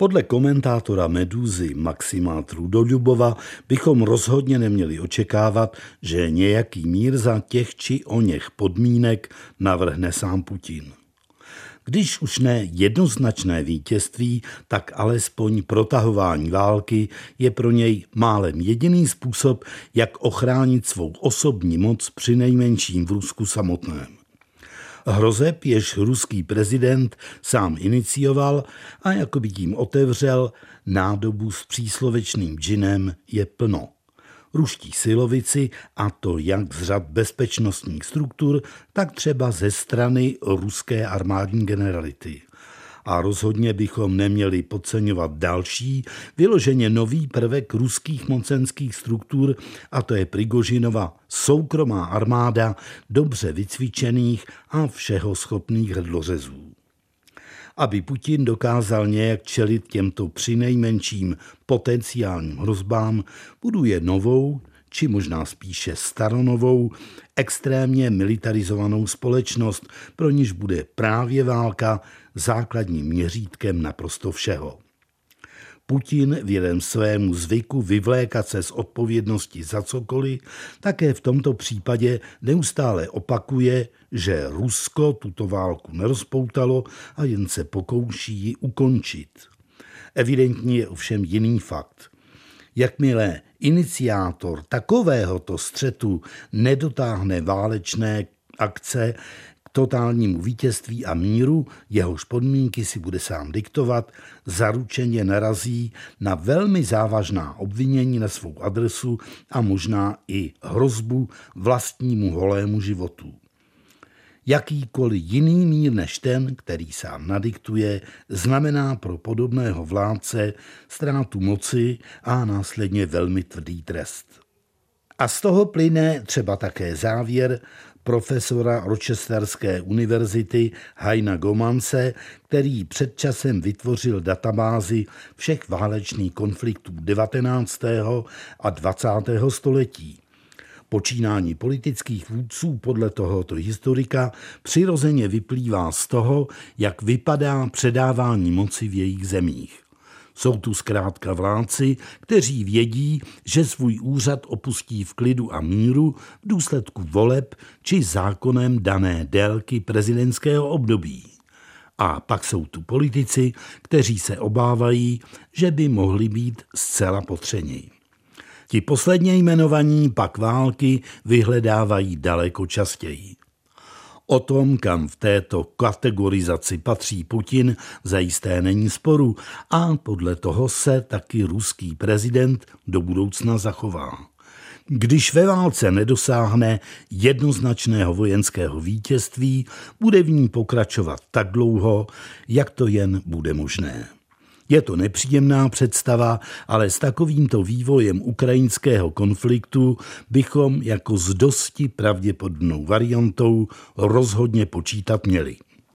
Podle komentátora Medúzy Maxima Trudolubova bychom rozhodně neměli očekávat, že nějaký mír za těch či o něch podmínek navrhne sám Putin. Když už ne jednoznačné vítězství, tak alespoň protahování války je pro něj málem jediný způsob, jak ochránit svou osobní moc při nejmenším v Rusku samotném. Hrozeb, jež ruský prezident sám inicioval a jako by tím otevřel nádobu s příslovečným džinem je plno. Ruští silovici, a to jak z řad bezpečnostních struktur, tak třeba ze strany ruské armádní generality a rozhodně bychom neměli podceňovat další, vyloženě nový prvek ruských mocenských struktur, a to je Prigožinova soukromá armáda dobře vycvičených a všeho schopných hrdlořezů. Aby Putin dokázal nějak čelit těmto přinejmenším potenciálním hrozbám, buduje novou, či možná spíše staronovou, extrémně militarizovanou společnost, pro níž bude právě válka základním měřítkem naprosto všeho. Putin jeden svému zvyku vyvlékat se z odpovědnosti za cokoliv, také v tomto případě neustále opakuje, že Rusko tuto válku nerozpoutalo a jen se pokouší ji ukončit. Evidentní je ovšem jiný fakt. Jakmile iniciátor takovéhoto střetu nedotáhne válečné akce k totálnímu vítězství a míru, jehož podmínky si bude sám diktovat, zaručeně narazí na velmi závažná obvinění na svou adresu a možná i hrozbu vlastnímu holému životu. Jakýkoliv jiný mír než ten, který sám nadiktuje, znamená pro podobného vládce ztrátu moci a následně velmi tvrdý trest. A z toho plyne třeba také závěr profesora Rochesterské univerzity Haina Gomance, který před časem vytvořil databázi všech válečných konfliktů 19. a 20. století. Počínání politických vůdců podle tohoto historika přirozeně vyplývá z toho, jak vypadá předávání moci v jejich zemích. Jsou tu zkrátka vládci, kteří vědí, že svůj úřad opustí v klidu a míru v důsledku voleb či zákonem dané délky prezidentského období. A pak jsou tu politici, kteří se obávají, že by mohli být zcela potřeni. Ti posledně jmenovaní pak války vyhledávají daleko častěji. O tom, kam v této kategorizaci patří Putin, zajisté není sporu a podle toho se taky ruský prezident do budoucna zachová. Když ve válce nedosáhne jednoznačného vojenského vítězství, bude v ní pokračovat tak dlouho, jak to jen bude možné. Je to nepříjemná představa, ale s takovýmto vývojem ukrajinského konfliktu bychom jako s dosti pravděpodobnou variantou rozhodně počítat měli.